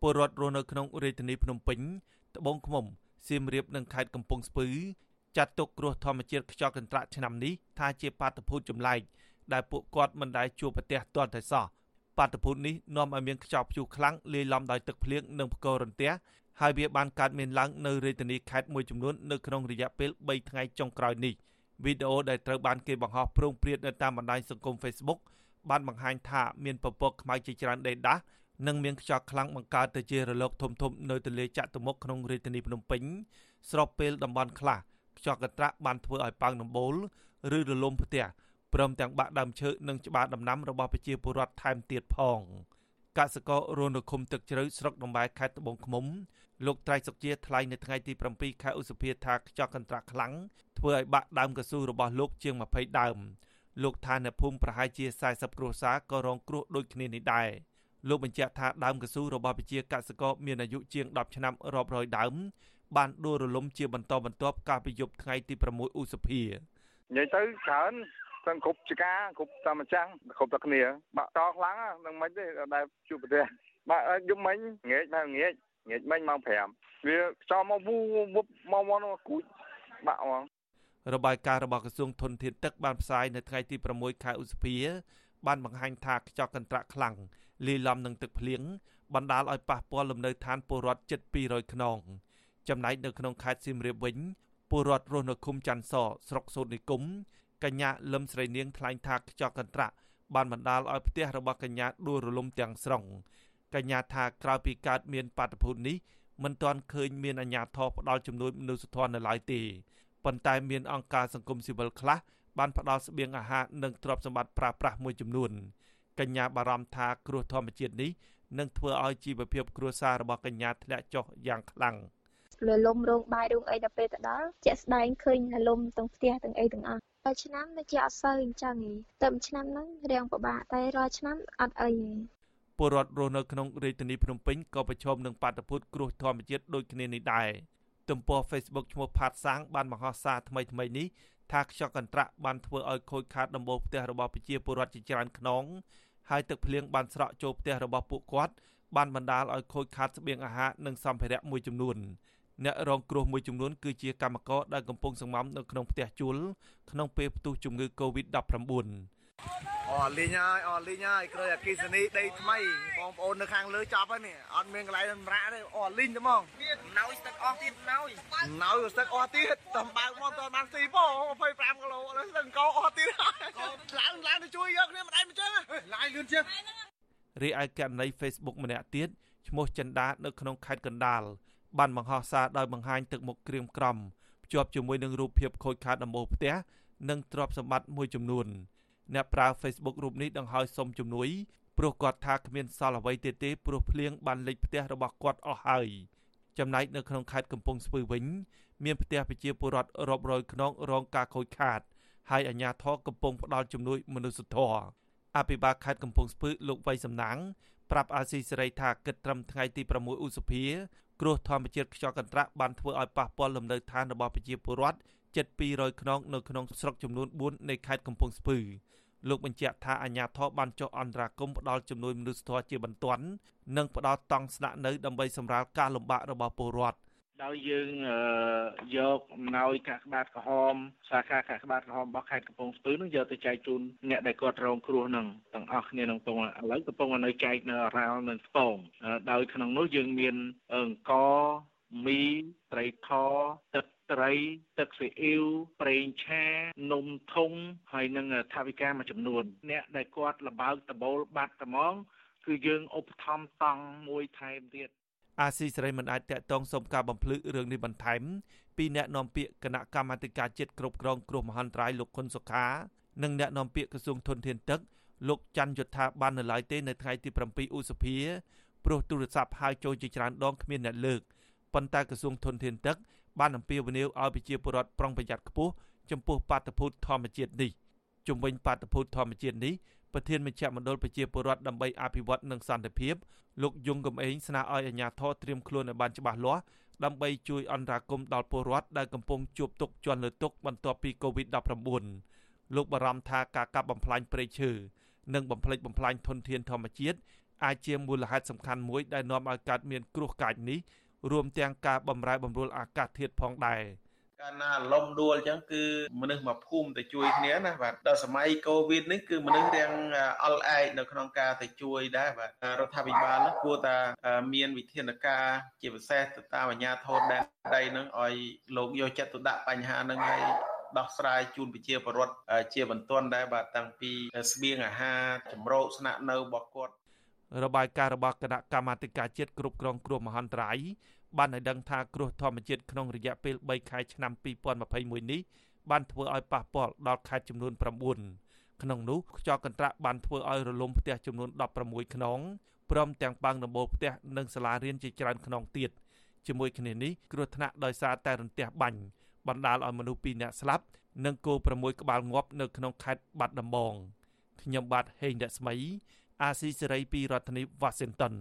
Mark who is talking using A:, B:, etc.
A: ពលរដ្ឋរស់នៅក្នុងរាជធានីភ្នំពេញត្បូងឃ្មុំសៀមរាបនិងខេត្តកំពង់ស្ពឺចាត់ទុកគ្រោះធម្មជាតិខ្យល់កន្ត្រាក់ឆ្នាំនេះថាជាបាតុភូតចម្លែកដែលពួកគាត់មិនដែលជួបប្រទះទាល់តែសោះបាតុភូតនេះនាំឲ្យមានខ្យល់ព្យុះខ្លាំងលាយឡំដោយទឹកភ្លៀងនិងផ្គររន្ទះហើយវាបានកើតមានឡើងនៅរាជធានីខេត្តមួយចំនួននៅក្នុងរយៈពេល3ថ្ងៃចុងក្រោយនេះវីដេអូដែលត្រូវបានគេបង្ហោះប្រងព្រាតនៅតាមបណ្ដាញសង្គម Facebook បានបង្ហាញថាមានពពកខ្មៅជាច្រើនដេកដាស់ និងមានខ្យល់ខ្លាំងបង្កើតទៅជារលកធំៗនៅទន្លេចតុមុខក្នុងរាជធានីភ្នំពេញស្របពេលតំបន់ខ្លះខ្យល់កន្ត្រាក់បានធ្វើឲ្យប៉ោងដំបូលឬរលំផ្ទះព្រមទាំងបាក់ដើមឈើនិងច្បារដំណាំរបស់ប្រជាពលរដ្ឋថែមទៀតផងកសិកររស់នៅឃុំទឹកជ្រៅស្រុកដំបែខេត្តត្បូងឃ្មុំលោកត្រៃសុកជាថ្លែងនៅថ្ងៃទី7ខែឧសភាថាខ្យល់កន្ត្រាក់ខ្លាំងធ្វើឲ្យបាក់ដើមកស៊ូរបស់លោកជាង20ដើមលោកថានៅភូមិប្រហែលជា40គ្រួសារក៏រងគ្រោះដូចគ្នានេះដែរ លោកបញ្ជាក់ថាដើមកស៊ូរបស់ប្រជាកសិករមានអាយុជាង10ឆ្នាំរាប់រយដើម បានដួលរលំជាបន្តបន្ទាប់កាលពីយប់ថ្ងៃទី6ឧសភា
B: និយាយទៅច្រើនទាំងគ្រប់ចកាគ្រប់តាមចាំងគ្រប់តែគ្នា បាក់តខ្លាំងហ្នឹងមិនទេដែលជួបប្រទេសបាក់យប់មិញងាកមកងាកងាកមិញម៉ោង5វាចោលមកវូវប់មកមកគូចបាក់ហ្មង
A: របាយការណ៍របស់ក្រសួងធនធានទឹកបានផ្សាយនៅថ្ងៃទី6ខែឧសភា បានបង្ហាញថាខ្យល់កន្ត្រាក់ខ្លាំង លាយឡំនឹងទឹកភ្លៀងបណ្ដាលឲ្យប៉ះពាល់លំនៅឋានពលរដ្ឋជិត200ខ្នងចំណែកនៅក្នុងខេត្តសៀមរាបវិញពលរដ្ឋរស់នៅឃុំច័ន្ទសស្រុកសូត្រនិគមកញ្ញាលឹមស្រីនាងថ្លែងថាខ្យល់កន្ត្រាក់បានបណ្ដាលឲ្យផ្ទះរបស់កញ្ញាដួលរលំទាំងស្រុងកញ្ញាថាក្រោយពីកើតមានបាតុភូតនេះមិនទាន់ឃើញមានអាជ្ញាធរផ្ដល់ជំនួយមនុស្សធម៌នៅឡើយទេប៉ុន្តែមានអង្គការសង្គមស៊ីវិលខ្លះបានផ្ដល់ស្បៀងអាហារនិងទ្រព្យសម្បត្តិប្រើប្រាស់មួយចំនួន កញ្ញាបារម្ភថាគ្រោះធម្មជាតិនេះនឹងធ្វើឲ្យជីវភាពគ្រួសាររបស់កញ្ញាធ្លាក់ចុះយ៉ាងខ្លាំង
C: លលំរោងបាយរោងអីដល់ពេលទៅដល់ជាក់ស្ដែងឃើញលលំទាំងផ្ទះទាំងអីទាំងអស់តែឆ្នាំនេះជាអត់សូវអញ្ចឹងទេតែឆ្នាំហ្នឹងរៀងពិបាកតែរាល់ឆ្នាំអត់អីទេ
A: ពលរដ្ឋរស់នៅក្នុងរាជធានីភ្នំពេញក៏ប្រឈមនឹងបាតុភូតគ្រោះធម្មជាតិដូចគ្នានេះដែរទំព័រ Facebook ឈ្មោះផាតសាងបានបង្ហោះសារថ្មីថ្មីនេះថាខ្យល់កន្ត្រាក់បានធ្វើឲ្យខូចខាតដំបូលផ្ទះរបស់ប្រជាពលរដ្ឋជាច្រើនខ្នង ហើយទឹកភ្លៀងបានស្រកចូលផ្ទះរបស់ពួកគាត់បានបណ្ដាលឲ្យខូចខាតស្បៀងអាហារនិងសម្ភារៈមួយចំនួនអ្នករងគ្រោះមួយចំនួនគឺជាកម្មករដែលកំពុងសង្ងំនៅក្នុងផ្ទះជួលក្នុងពេលផ្ទុះជំងឺ Covid-19
D: អូលីងហើយអូលីងហើយក្រោយអគិសនីដីថ្មីបងប្អូននៅខាងលើចប់ហើយនេះអត់មានកន្លែងសម្រាកទេអូលីងទេហ្មង
E: ណៅស្ទឹកអស់ទៀតណៅ
D: ណៅស្ទឹកអស់ទៀតតំបើកមកតបានស៊ីពោ25គីឡូឥឡូវស្ទឹកកោអស់ទៀតឡើងឡើងទៅជួយយកគ្នា យលឿនជាង
A: រីឯករណី Facebook ម្នាក់ទៀតឈ្មោះចិន្តានៅក្នុងខេត្តកណ្ដាលបានបង្ហោះសារដោយបង្ហាញទឹកមុខក្រៀមក្រំភ្ជាប់ជាមួយនឹងរូបភាពខូចខាតដំបូលផ្ទះនិងទ្រព្យសម្បត្តិមួយចំនួនអ្នកប្រើ Facebook រូបនេះដង្ហើយសុំជំនួយព្រោះគាត់ថាគ្មានសល់អ្វីទេទេព្រោះភ្លៀងបានលិចផ្ទះរបស់គាត់អស់ហើយចំណែកនៅក្នុងខេត្តកំពង់ស្ពឺវិញមានផ្ទះប្រជាពលរដ្ឋរាប់រយខ្នងរងការខូចខាតហើយអាជ្ញាធរកំពុងផ្ដល់ជំនួយមនុស្សធម៌ អភិបាលខេត្តកំពង់ស្ពឺលោកវៃសំណាងប្រាប់អាស៊ីសេរីថាគិតត្រឹមថ្ងៃទី6ឧសភាគ្រោះធម្មជាតិខ្យល់កន្ត្រាក់បានធ្វើឲ្យប៉ះពាល់លំនៅឋានរបស់ប្រជាពលរដ្ឋជិត200ខ្នងនៅក្នុងស្រុកចំនួន4នៃខេត្តកំពង់ស្ពឺលោកបញ្ជាក់ថាអាជ្ញាធរបានចុះអន្តរាគមន៍ផ្ដល់ជំនួយមនុស្សធម៌ជាបន្ទាន់និងផ្ដល់តង់ស្នាក់នៅដើម្បីសម្រាលការលំបាករបស់ពលរដ្ឋ
F: ដោយយើងយកអំណោយកាកបាទក្រហមសាខាកាកបាទក្រហមរបស់ខេត្តកំពង់ស្ពឺនឹងយកទៅចែកជូនអ្នកដែលគាត់រងគ្រោះនឹងទាំងអស់គ្នានឹងកំពុងឥឡូវកំពុងនៅចែកនៅរ៉ាល់និងស្ពងដោយក្នុងនោះយើងមានអង្គមីត្រីខទឹកត្រីទឹកស៊ីអ៊ីវប្រេងឆានំធុងហើយនឹងថាវិការមួយចំនួន អ្នកដែលគាត់លបើកដបូលបាត់ត្មងគឺយើងឧបត្ថម្ភតង់មួយថែមទៀត
A: អាស៊ីសេរីមិនអាចតាក់ទងសុំការបំភ្លឺរឿងនេះបន្ថែមពីអ្នកនាំពាក្យគណៈកម្មាធិការជាតិគ្រប់គ្រងគ្រោះមហន្តរាយលោកខុនសុខា និងអ្នកនាំពាក្យក្រសួងធនធានទឹកលោកច័ន្ទយុធាបាននៅឡើយទេនៅថ្ងៃទី7ឧសភាព្រោះទូរស័ព្ទហៅចូលជាច្រើនដងគ្មានអ្នកលើកប៉ុន្តែក្រសួងធនធានទឹក បានអំពាវនាវឲ្យប្រជាពលរដ្ឋប្រុងប្រយ័ត្នខ្ពស់ចំពោះបាតុភូតធម្មជាតិនេះជំវិញបាតុភូតធម្មជាតិនេះ ប្រធានមជ្ឈមណ្ឌលប្រជាពលរដ្ឋដើម្បីអភិវឌ្ឍនិងសន្តិភាពលោកយងកំឯងស្នើឲ្យអាជ្ញាធរត្រៀមខ្លួនឲ្យបានច្បាស់លាស់ដើម្បីជួយអន្តរាគមន៍ដល់ពលរដ្ឋដែលកំពុងជួបទុក្ខជន់លើទុក្ខបន្ទាប់ពី COVID-19 លោកបារម្ភថាការកាប់បំផ្លាញព្រៃឈើនិងបំផ្លិចបំផ្លាញធនធានធម្មជាតិអាចជាមូលហេតុសំខាន់មួយដែលនាំឲ្យកើតមានគ្រោះកាចនេះរួមទាំងការបំរែបំរួលអាកាសធាតុផងដែរ
G: កាលណាលំដួលអញ្ចឹងគឺមនុស្សមកភូមិទៅជួយគ្នាណាបាទដល់សម័យកូវីដនេះគឺមនុស្សរៀងអល់ឯកនៅក្នុងការទៅជួយដែរបាទរដ្ឋាភិបាលនោះគួរតែមានវិធានការជាពិសេសទៅតាមអាជ្ញាធរដែនដីនឹងឲ្យលោកយកចិត្តទុកដាក់បញ្ហានឹងឲ្យដោះស្រាយជូនប្រជាពលរដ្ឋជាបន្ទាន់ដែរបាទតាំងពីស្បៀងអាហារចម្រោកស្នាក់នៅរបស់គាត់
A: របាយការណ៍របស់គណៈកម្មាធិការជាតិគ្រប់គ្រងគ្រោះមហន្តរាយ បានឲ្យដឹងថាគ្រោះធម្មជាតិក្នុងរយៈពេល3ខែឆ្នាំ2021នេះបានធ្វើឲ្យប៉ះពាល់ដល់ខេត្តចំនួន9ក្នុងនោះខ្យល់កន្ត្រាក់បានធ្វើឲ្យរលំផ្ទះចំនួន16ខ្នងព្រមទាំងបាំងដំបូលផ្ទះនិងសាលារៀនជាច្រើនខ្នងទៀតជាមួយគ្នានេះគ្រោះថ្នាក់ដោយសារតែរន្ទះបាញ់បណ្ដាលឲ្យមនុស្ស2នាក់ស្លាប់និងគោ6ក្បាលងាប់នៅក្នុងខេត្តបាត់ដំបងខ្ញុំបាទហេងរស្មី អាស៊ីសេរីពីរដ្ឋធានី Washington